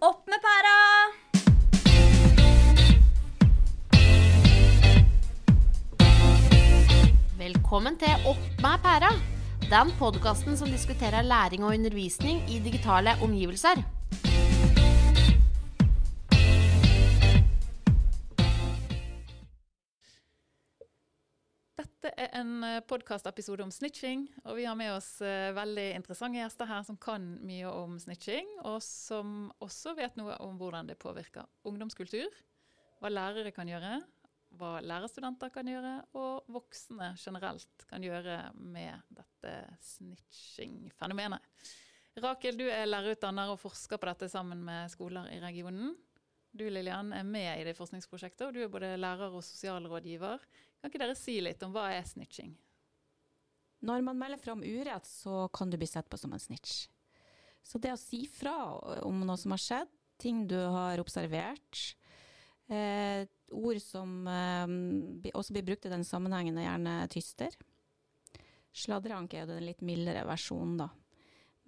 Opp med pæra! Velkommen til Opp med pæra. Den podkasten som diskuterer læring og undervisning i digitale omgivelser. En podkastepisode om snitching, og vi har med oss eh, veldig interessante gjester her som kan mye om snitching, og som også vet noe om hvordan det påvirker ungdomskultur, hva lærere kan gjøre, hva lærerstudenter kan gjøre, og voksne generelt kan gjøre med dette snitching-fenomenet. Rakel, du er lærerutdanner og forsker på dette sammen med skoler i regionen. Du Lilian, er med i det forskningsprosjektet, og du er både lærer og sosialrådgiver. Kan ikke dere si litt om hva er snitching? Når man melder fram urett, så kan du bli sett på som en snitch. Så det å si fra om noe som har skjedd, ting du har observert, eh, ord som eh, også blir brukt i den sammenhengen, er gjerne tyster. Sladreanke er jo den litt mildere versjonen, da.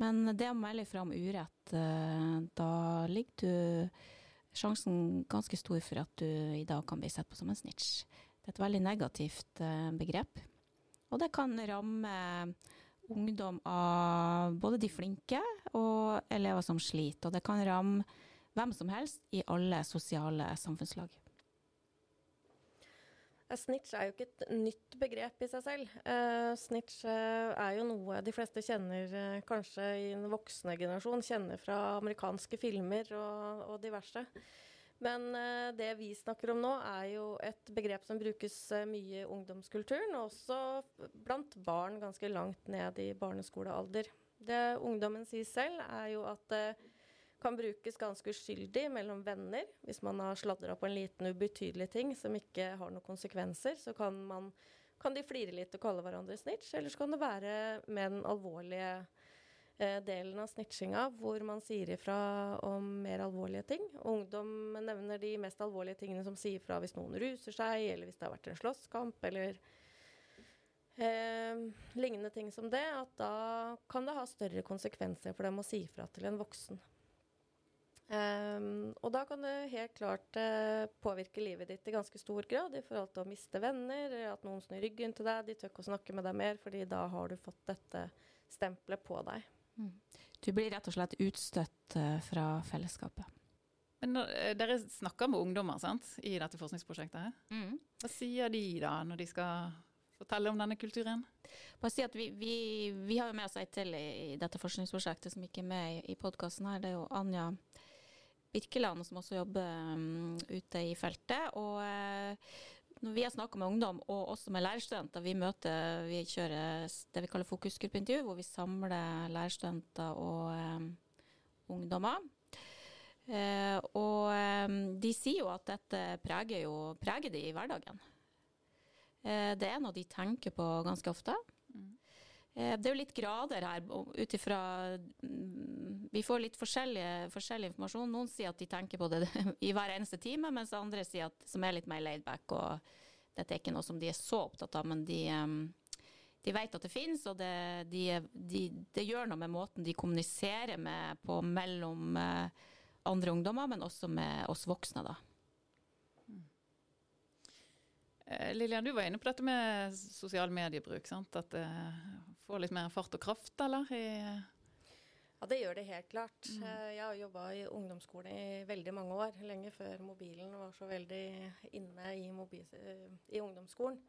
Men det å melde fra om urett, eh, da ligger du sjansen ganske stor for at du i dag kan bli sett på som en snitch. Det er et veldig negativt eh, begrep. Og det kan ramme ungdom av både de flinke og elever som sliter. Og det kan ramme hvem som helst i alle sosiale samfunnslag. Snitch er jo ikke et nytt begrep i seg selv. Uh, snitch er jo noe de fleste kjenner, uh, kanskje i en voksne generasjon, kjenner fra amerikanske filmer og, og diverse. Men det vi snakker om nå, er jo et begrep som brukes mye i ungdomskulturen, og også blant barn ganske langt ned i barneskolealder. Det ungdommen sier selv, er jo at det kan brukes ganske uskyldig mellom venner. Hvis man har sladra på en liten ubetydelig ting som ikke har noen konsekvenser, så kan, man, kan de flire litt og kalle hverandre snitch. Eller så kan det være med den alvorlige eh, delen av snitchinga, hvor man sier ifra om mer alvorlige ting. Ungdom nevner de mest alvorlige tingene som sier fra hvis noen ruser seg, eller hvis det har vært en slåsskamp, eller eh, lignende ting som det. At da kan det ha større konsekvenser for dem å si fra til en voksen. Um, og da kan det helt klart uh, påvirke livet ditt i ganske stor grad i forhold til å miste venner, at noen snur ryggen til deg, de tør ikke å snakke med deg mer, fordi da har du fått dette stempelet på deg. Mm. Du blir rett og slett utstøtt uh, fra fellesskapet. Men uh, Dere snakker med ungdommer sant, i dette forskningsprosjektet. Mm. Hva sier de da, når de skal fortelle om denne kulturen? Bare si at vi, vi, vi har jo med oss ei til i, i, dette forskningsprosjektet som ikke er med i, i podkasten her. Det er jo Anja Birkeland, som også jobber um, ute i feltet. Og uh, når vi har snakka med ungdom, og også med lærerstudenter, vi møter, vi kjører det vi kaller fokusgruppeintervju, hvor vi samler lærerstudenter og eh, ungdommer. Eh, og um, de sier jo at dette preger, jo, preger de i hverdagen. Eh, det er noe de tenker på ganske ofte. Eh, det er jo litt grader her ut ifra mm, Vi får litt forskjellig, informasjon. Noen sier at de tenker på det i hver eneste time, mens andre sier at, som er litt mer laidback og dette er ikke noe som de er så opptatt av, men de, de vet at det finnes, og det, de, de, det, gjør noe med måten de kommuniserer med på mellom eh, andre ungdommer, men også med oss voksne. da. Lillian, Lilian, du var inne på dette med sosial mediebruk. Sant? At det får litt mer fart og kraft, eller? Ja, det gjør det helt klart. Mm. Eh, jeg har jobba i ungdomsskolen i veldig mange år. Lenge før mobilen var så veldig inne i, mobil, i ungdomsskolen.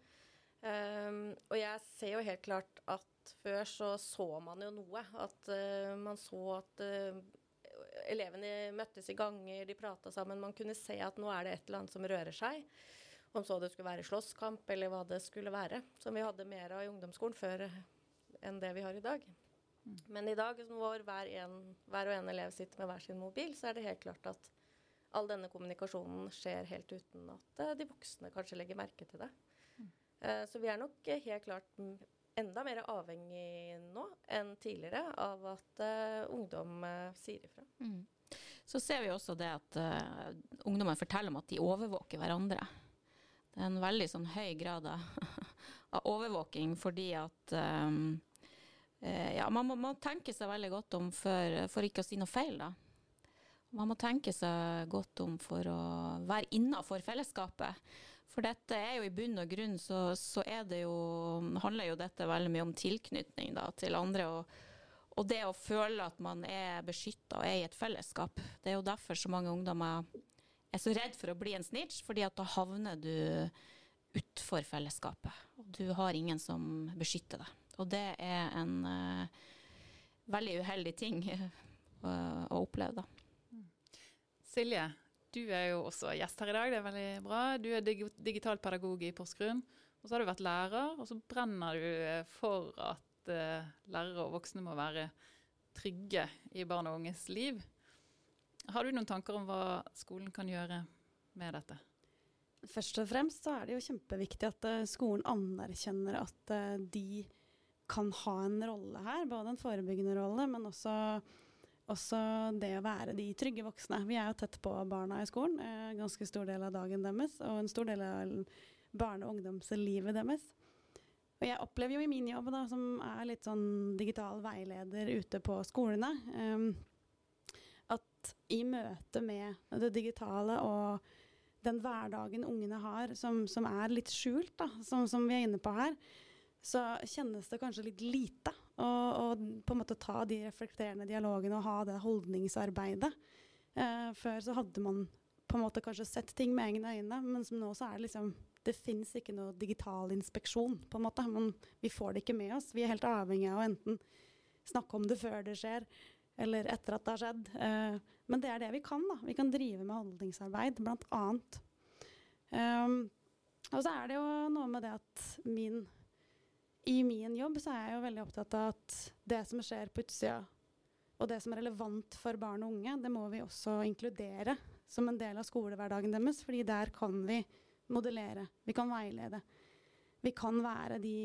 Um, og jeg ser jo helt klart at før så så man jo noe. At uh, man så at uh, elevene møttes i ganger, de prata sammen. Man kunne se at nå er det et eller annet som rører seg. Om så det skulle være slåsskamp eller hva det skulle være. Som vi hadde mer av i ungdomsskolen før enn det vi har i dag. Mm. Men i dag hvor hver, en, hver, og en elev sitter med hver sin mobil, så er det helt klart at all denne kommunikasjonen skjer helt uten at uh, de voksne kanskje legger merke til det. Mm. Uh, så vi er nok uh, helt klart enda mer avhengig nå enn tidligere av at ungdom sier ifra. Mm. Så ser vi også det at ungdommen forteller om at de overvåker hverandre. Det er en veldig sånn høy grad av, av overvåking fordi at um, eh, Ja, man må, må, tenke seg veldig godt om for, for ikke å si noe feil, da. Man må tenke seg godt om for å være innafor fellesskapet. For dette er jo i bunn og grunn så, så jo, handler jo dette veldig mye om tilknytning da, til andre. Og, og, det å føle at man er beskytta og er i et fellesskap. Det er jo derfor så mange ungdommer er så redd for å bli en snitch, fordi at da havner du utfor fellesskapet. Og du har ingen som beskytter deg. Og det er en uh, veldig uheldig ting uh, å oppleve, da. Silje, du er jo også gjest her i dag, det er veldig bra. Du er dig digital i Porsgrunn. Og så har du vært lærer, og så brenner du eh, for at uh, lærere og voksne må være trygge i barn og unges liv. Har du noen tanker om hva skolen kan gjøre med dette? Først og fremst så er det jo kjempeviktig at uh, skolen anerkjenner at uh, de kan ha en rolle her. Både en forebyggende rolle, men også, også, det å være de trygge voksne. Vi er jo tett på barna i skolen. En uh, ganske stor del av dagen deres, og en stor del av barne- og ungdomslivet deres. Og jeg opplever jo i min jobb, da, som er litt sånn digital veileder ute på skolene, um, at i møte med det digitale og den hverdagen ungene har som, som er litt skjult, da, som, som, vi er inne på her, så kjennes det kanskje litt lite å på en måte ta de reflekterende dialogene og ha det holdningsarbeidet. Eh, før så hadde man på en måte kanskje sett ting med egne øyne, men som nå så er det liksom Det fins ikke noe digital inspeksjon, på en måte. Men vi får det ikke med oss. Vi er helt avhengig av å enten snakke om det før det skjer, eller etter at det har skjedd. Uh, men det er det vi kan. da. Vi kan drive med holdningsarbeid, bl.a. annet. og så er det jo noe med det at min I min jobb så er jeg jo veldig opptatt av at det som skjer på utsida, og det som er relevant for barn og unge, det må vi også inkludere som en del av skolehverdagen deres. fordi der kan vi modellere, vi kan veilede. Vi kan være de,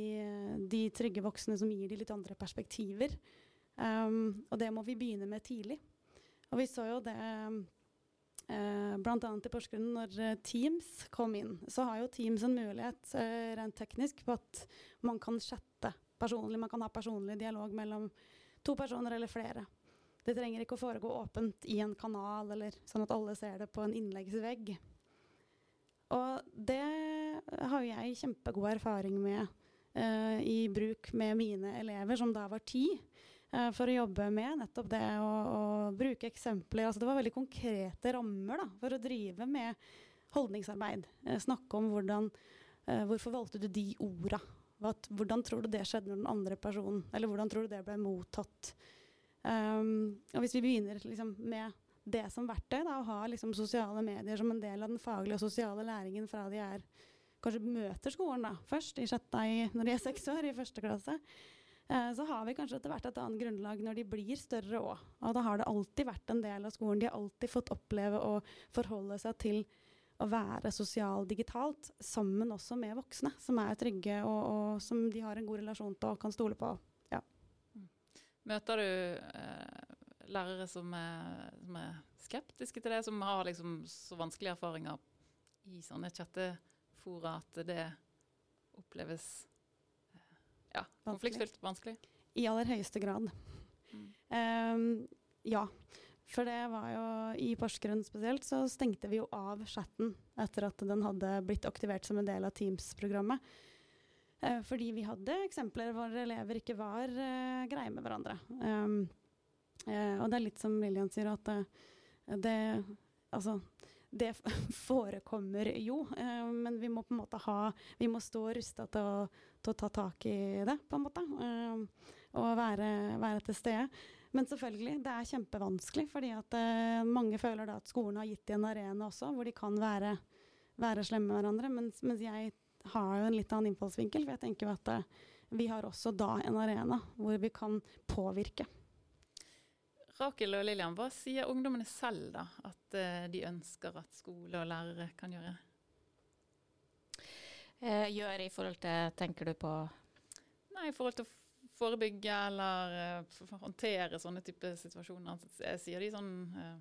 de trygge voksne som gir de litt andre perspektiver. Um, og det må vi begynne med tidlig. Og vi så jo det uh, bl.a. i Porsgrunn når uh, Teams kom inn. Så har jo Teams en mulighet uh, rent teknisk på at man kan chatte personlig. Man kan ha personlig dialog mellom to personer eller flere. Det trenger ikke å foregå åpent i en kanal eller sånn at alle ser det på en innleggsvegg. Og det har jo jeg kjempegod erfaring med uh, i bruk med mine elever, som da var ti. Eh, for å jobbe med nettopp det å, å bruke eksempler. Altså det var veldig konkrete rammer da, for å drive med holdningsarbeid. Eh, snakke om hvordan eh, Hvorfor valgte du de orda? Hvordan tror du det skjedde når den andre personen Eller hvordan tror du det ble mottatt? Um, og hvis vi begynner liksom, med det som verktøy, da, å ha liksom, sosiale medier som en del av den faglige og sosiale læringen fra de er kanskje møter skolen da, først, i sjette, når de er seks år, i første klasse, så har vi kanskje etter hvert et annet grunnlag når de blir større òg. Og da har det alltid vært en del av skolen. De har alltid fått oppleve å forholde seg til å være sosial digitalt, sammen også med voksne som er trygge og, og som de har en god relasjon til og kan stole på. Ja. Møter du eh, lærere som er, som er, skeptiske til det, som har liksom så vanskelige erfaringer i sånne chattefora at det oppleves ja, konfliktfylt, vanskelig? I aller høyeste grad. Mm. Um, ja. For det var jo I Porsgrunn spesielt så stengte vi jo av chatten etter at den hadde blitt aktivert som en del av Teams-programmet. Uh, fordi vi hadde eksempler hvor elever ikke var uh, greie med hverandre. Um, uh, og det er litt som Lillian sier, at det Altså det forekommer jo, men vi må på en måte ha Vi må stå rusta til til å ta tak i det, på en måte. Uh, og være, være, til stede. Men selvfølgelig, det er kjempevanskelig, fordi at uh, mange føler da at skolen har gitt dem en arena også, hvor de kan være, være slemme med hverandre. Mens, mens, jeg har jo en litt annen innfallsvinkel, for jeg tenker jo at vi har også da en arena hvor vi kan påvirke. Rakel og Lillian, hva sier ungdommene selv da at de ønsker at skole og lærere kan gjøre? eh, gjøre i forhold til, tenker du på? Nei, i forhold til å forebygge eller uh, håndtere sånne type situasjoner. Sier de sånn uh,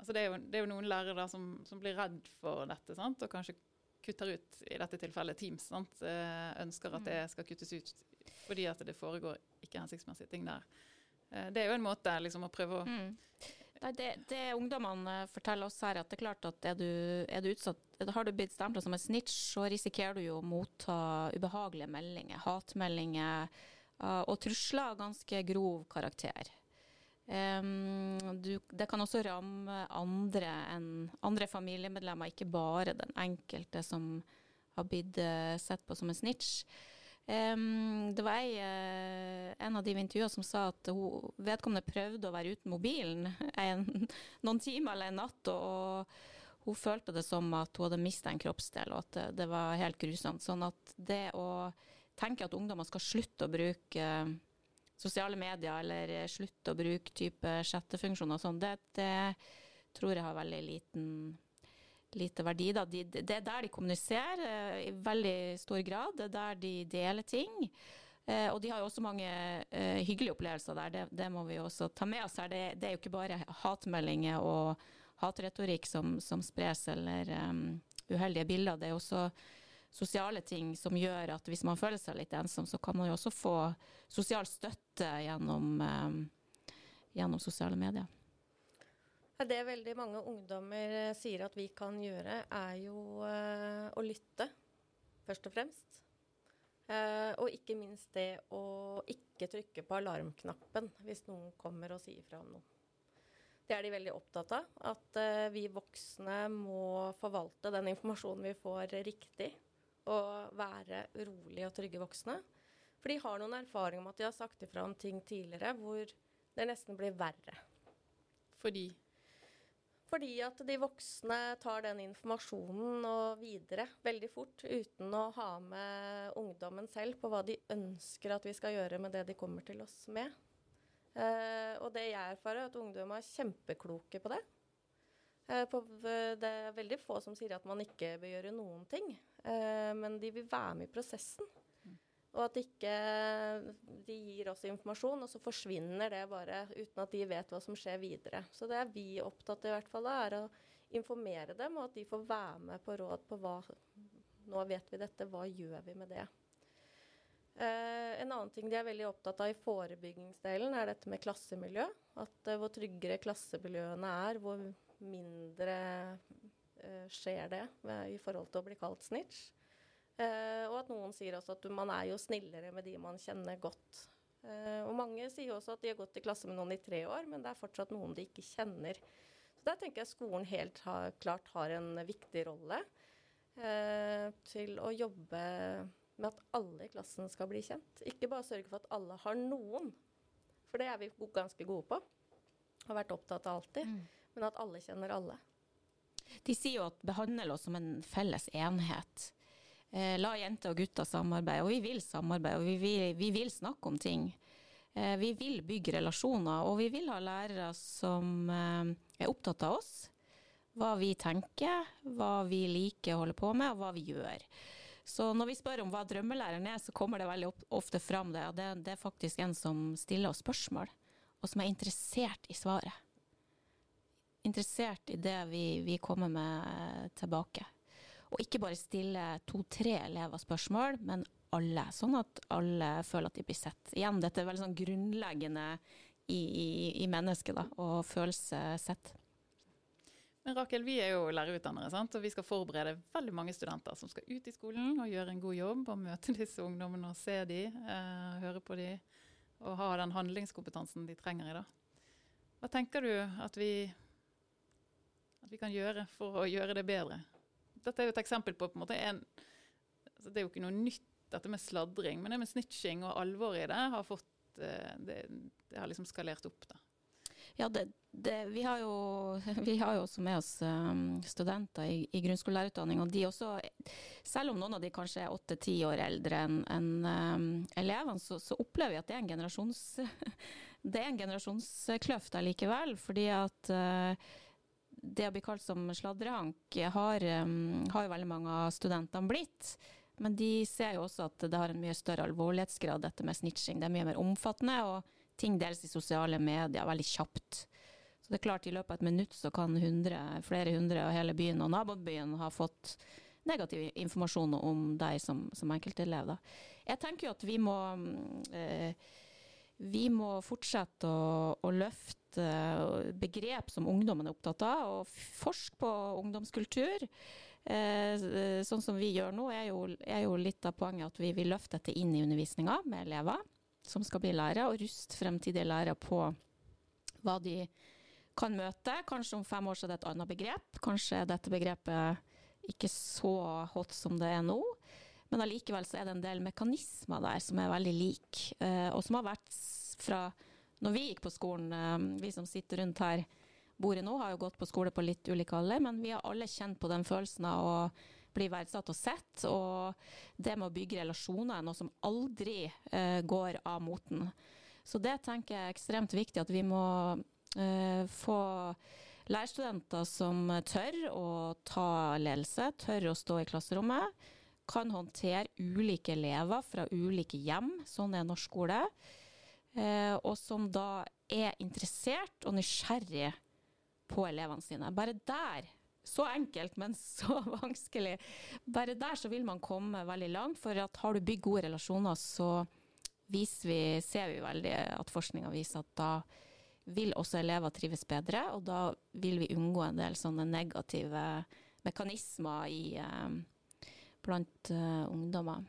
altså det, er jo, det, er jo, noen lærere da som, som, blir redd for dette, sant? og kanskje kutter ut, i dette tilfellet Teams, sant? Eh, ønsker at det Mm. skal kuttes ut fordi at det foregår ikke hensiktsmessige ting der. Eh, Det er jo en måte liksom, å prøve å Mm. Nei, det, det ungdommene eh, forteller oss her, at det er klart at er du, er du utsatt, har du blitt stempla som en snitch, så risikerer du jo å motta ubehagelige meldinger, hatmeldinger eh, og trusler av ganske grov karakter. Um, du, det kan også ramme andre enn andre familiemedlemmer, ikke bare den enkelte som har blitt sett på som en snitch. Em, det var ei, uh, en av de vi intervjua som sa at hun, vedkommende prøvde å være uten mobilen en, noen timer eller en natt, og, og hun følte det som at hun hadde mista en kroppsdel, og at det, det var helt grusomt. Sånn at det å tenke at ungdommer skal slutte å bruke eh, sosiale medier, eller eh, slutte å bruke type chattefunksjoner og sånn, det, det tror jeg har veldig liten lite verdi. Da. De, det er der de kommuniserer eh, i veldig stor grad. Det er der de deler ting. Eh, og de har jo også mange eh, hyggelige opplevelser der, det, det, må vi jo også ta med oss her. Det, det, er jo ikke bare hatmeldinger og hatretorikk som, som spres, eller um, uheldige bilder. Det er også sosiale ting som gjør at hvis man føler seg litt ensom, så kan man jo også få sosial støtte gjennom, um, gjennom sosiale medier. Det veldig mange ungdommer eh, sier at vi kan gjøre, er jo uh, å lytte, først og fremst. Uh, og ikke minst det å ikke trykke på alarmknappen hvis noen kommer og sier fra om noe. Det er de veldig opptatt av. At vi voksne må forvalte den informasjonen vi får, riktig. Og være rolige og trygge voksne. For de har noen erfaring om at de har sagt ifra om ting tidligere hvor det nesten blir verre. Fordi fordi at de voksne tar den informasjonen og videre veldig fort, uten å ha med ungdommen selv på hva de ønsker at vi skal gjøre med det de kommer til oss med. Eh, og det jeg erfarer, er at ungdom er kjempekloke på det. Eh, på, det er veldig få som sier at man ikke bør gjøre noen ting, eh, men de vil være med i prosessen. Og at ikke de gir oss informasjon, og så forsvinner det bare uten at de vet hva som skjer videre. Så det er vi opptatt av i hvert fall, er å informere dem, og at de får være med på råd på hva Nå vet vi dette, hva gjør vi med det? Eh, en annen ting de er veldig opptatt av i forebyggingsdelen, er dette med klassemiljø. At eh, hvor tryggere klassemiljøene er, hvor mindre eh, skjer det i forhold til å bli kalt snitch. Uh, og at noen sier også at man er jo snillere med de man kjenner godt. Uh, og mange sier også at de har gått i klasse med noen i tre år, men det er fortsatt noen de ikke kjenner. Så der tenker jeg skolen helt har, klart har en viktig rolle uh, til å jobbe med at alle i klassen skal bli kjent. Ikke bare sørge for at alle har noen, for det er vi ganske gode på. Har vært opptatt av alltid. Mm. Men at alle kjenner alle. De sier jo at behandler oss som en felles enhet. Eh, la jenter og gutter samarbeide, og vi vil samarbeide, og vi vil, vi vil snakke om ting. Eh, vi vil bygge relasjoner, og vi vil ha lærere som eh, er opptatt av oss. Hva vi tenker, hva vi liker å holde på med, og hva vi gjør. Så når vi spør om hva drømmelæreren er, så kommer det veldig ofte fram det. Og det, det er faktisk en som stiller oss spørsmål, og som er interessert i svaret. Interessert i det vi, vi kommer med tilbake. Og ikke bare stille to-tre elever spørsmål, men alle. Sånn at alle føler at de blir sett. Igjen, dette er veldig sånn grunnleggende i, i, i mennesket, da, å føle seg sett. Men Rakel, vi er jo lærerutdannere, sant? og vi skal forberede veldig mange studenter som skal ut i skolen og gjøre en god jobb og møte disse ungdommene og se dem, eh, høre på dem og ha den handlingskompetansen de trenger i dag. Hva tenker du at vi, at vi kan gjøre for å gjøre det bedre? Dette er jo et eksempel på, på en måte en, altså Det er jo ikke noe nytt, dette med sladring, men det med snitching og alvoret i det har fått det, det, har liksom skalert opp. da. Ja, det, det, vi, har jo, vi, har jo, også med oss um, studenter i, i grunnskolelærerutdanning. Og de også, selv om noen av de kanskje er åtte-ti år eldre enn en, um, elevene, så, så, opplever vi at det er en, generasjons, er allikevel. Fordi at uh, det å bli kalt som sladrehank har, um, har jo veldig mange av studentene blitt. Men de ser jo også at det har en mye større alvorlighetsgrad, dette med snitching. Det er mye mer omfattende, og ting deles i sosiale medier veldig kjapt. Så det er klart, i løpet av et minutt så kan hundre, flere hundre av hele byen og nabobyen ha fått negativ informasjon om deg som, som enkeltelev. Da. Jeg tenker jo at vi må eh, vi må fortsette å, å, løfte begrep som ungdommen er opptatt av, og forske på ungdomskultur. Eh, sånn som vi gjør nå, er jo, er jo, litt av poenget at vi vil løfte dette inn i undervisninga med elever som skal bli lærere, og ruste fremtidige lærere på hva de kan møte. Kanskje om fem år så er det et annet begrep. Kanskje er dette begrepet ikke så hot som det er nå. Men allikevel så er det en del mekanismer der som er veldig like, eh, og som har vært fra når vi gikk på skolen, eh, vi som sitter rundt her bordet nå, har jo gått på skole på litt ulik alder, men vi har alle kjent på den følelsen av å bli verdsatt og sett. Og det med å bygge relasjoner er noe som aldri uh, går av moten. Så det tenker jeg er ekstremt viktig, at vi må uh, få lærerstudenter som tør å ta ledelse, tør å stå i klasserommet. Kan håndtere ulike elever fra ulike hjem, sånn er norsk skole. Uh, og som da er interessert og nysgjerrig på elevene sine. Bare der, så enkelt, men så vanskelig, bare der så vil man komme veldig langt. For har du bygd gode relasjoner, så vi, ser vi veldig at forskninga viser at da vil også elever trives bedre, og da vil vi unngå en del sånne negative mekanismer i, eh, blant uh, ungdommer.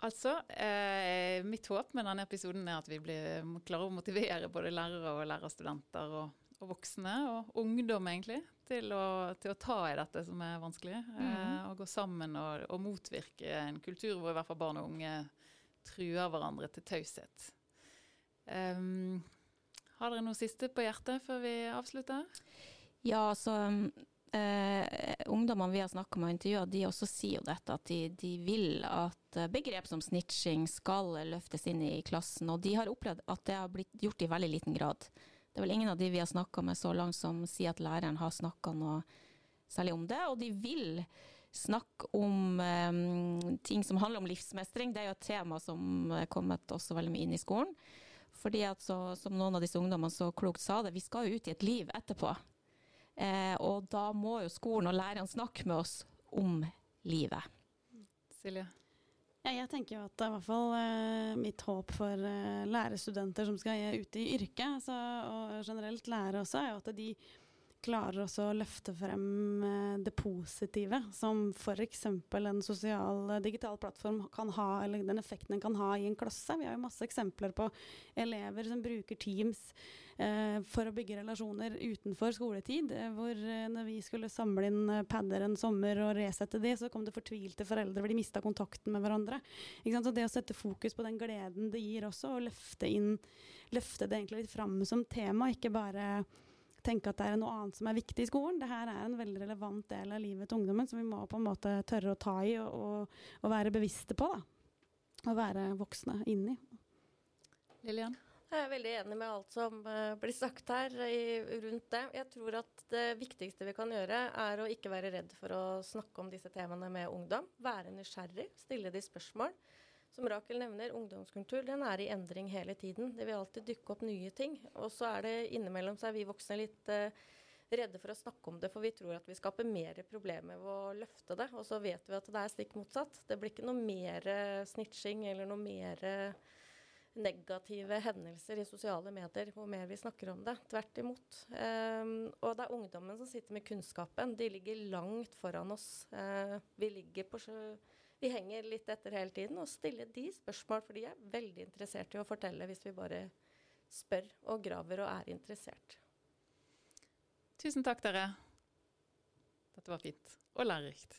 Altså, eh, Mitt håp med denne episoden er at vi blir klarer å motivere både lærere og lærerstudenter og, og voksne, og ungdom egentlig, til å, til å, ta i dette som er vanskelig. Mm. Eh, og gå sammen og, og, motvirke en kultur hvor i hvert fall barn og unge truer hverandre til taushet. Um, har dere noe siste på hjertet før vi avslutter? Ja, altså eh, ungdommene vi har snakka med og intervjua, de også sier jo dette, at de, de, vil at eh, begrep som snitching skal løftes inn i klassen. Og de har opplevd at det har blitt gjort i veldig liten grad. Det er vel ingen av de vi har snakka med så langt som sier at læreren har snakka noe særlig om det. Og de vil snakke om um, ting som handler om livsmestring. Det er jo et tema som er kommet også veldig mye inn i skolen. Fordi at så, som noen av disse ungdommene så klokt sa det, vi skal jo ut i et liv etterpå. Eh, og da må jo skolen og lærerne snakke med oss om livet. Silje? Ja, jeg tenker jo at i hvert fall eh, mitt håp for eh, lærerstudenter som skal ut i yrket, og generelt lærere også, er jo at de klarer også å løfte frem eh, det positive, som f.eks. en sosial eh, digital plattform kan ha, eller den effekten den kan ha i en klasse. Vi har jo masse eksempler på elever som bruker Teams eh, for å bygge relasjoner utenfor skoletid. Eh, hvor når vi skulle samle inn padder en sommer og resette de, så kom det fortvilte foreldre hvor de mista kontakten med hverandre. Så det å sette fokus på den gleden det gir også, og løfte, inn, løfte det egentlig litt fram som tema, ikke bare tenke at det er noe annet som er viktig i skolen. Dette er en veldig relevant del av livet til ungdommen som vi må på en måte tørre å ta i og, og, og være bevisste på. Da. Og være voksne inni. Lillian? Jeg er veldig enig med alt som uh, blir sagt her i, rundt det. Jeg tror at det viktigste vi kan gjøre, er å ikke være redd for å snakke om disse temaene med ungdom. Være nysgjerrig, stille de spørsmål. Som Rakel nevner, ungdomskultur den er i endring hele tiden. Det vil alltid dukke opp nye ting. Og så er det innimellom så er vi voksne litt uh, redde for å snakke om det, for vi tror at vi skaper mer problemer ved å løfte det. Og så vet vi at det er stikk motsatt. Det blir ikke noe mer uh, snitching eller noe mer uh, negative hendelser i sosiale medier hvor mer vi snakker om det. Tvert imot. Um, og det er ungdommen som sitter med kunnskapen. De ligger langt foran oss. Uh, vi ligger på sjø vi henger litt etter hele tiden. Og stille de spørsmål, for de er veldig interessert i å fortelle hvis vi bare spør og graver og er interessert. Tusen takk, dere. Dette var fint og lærerikt.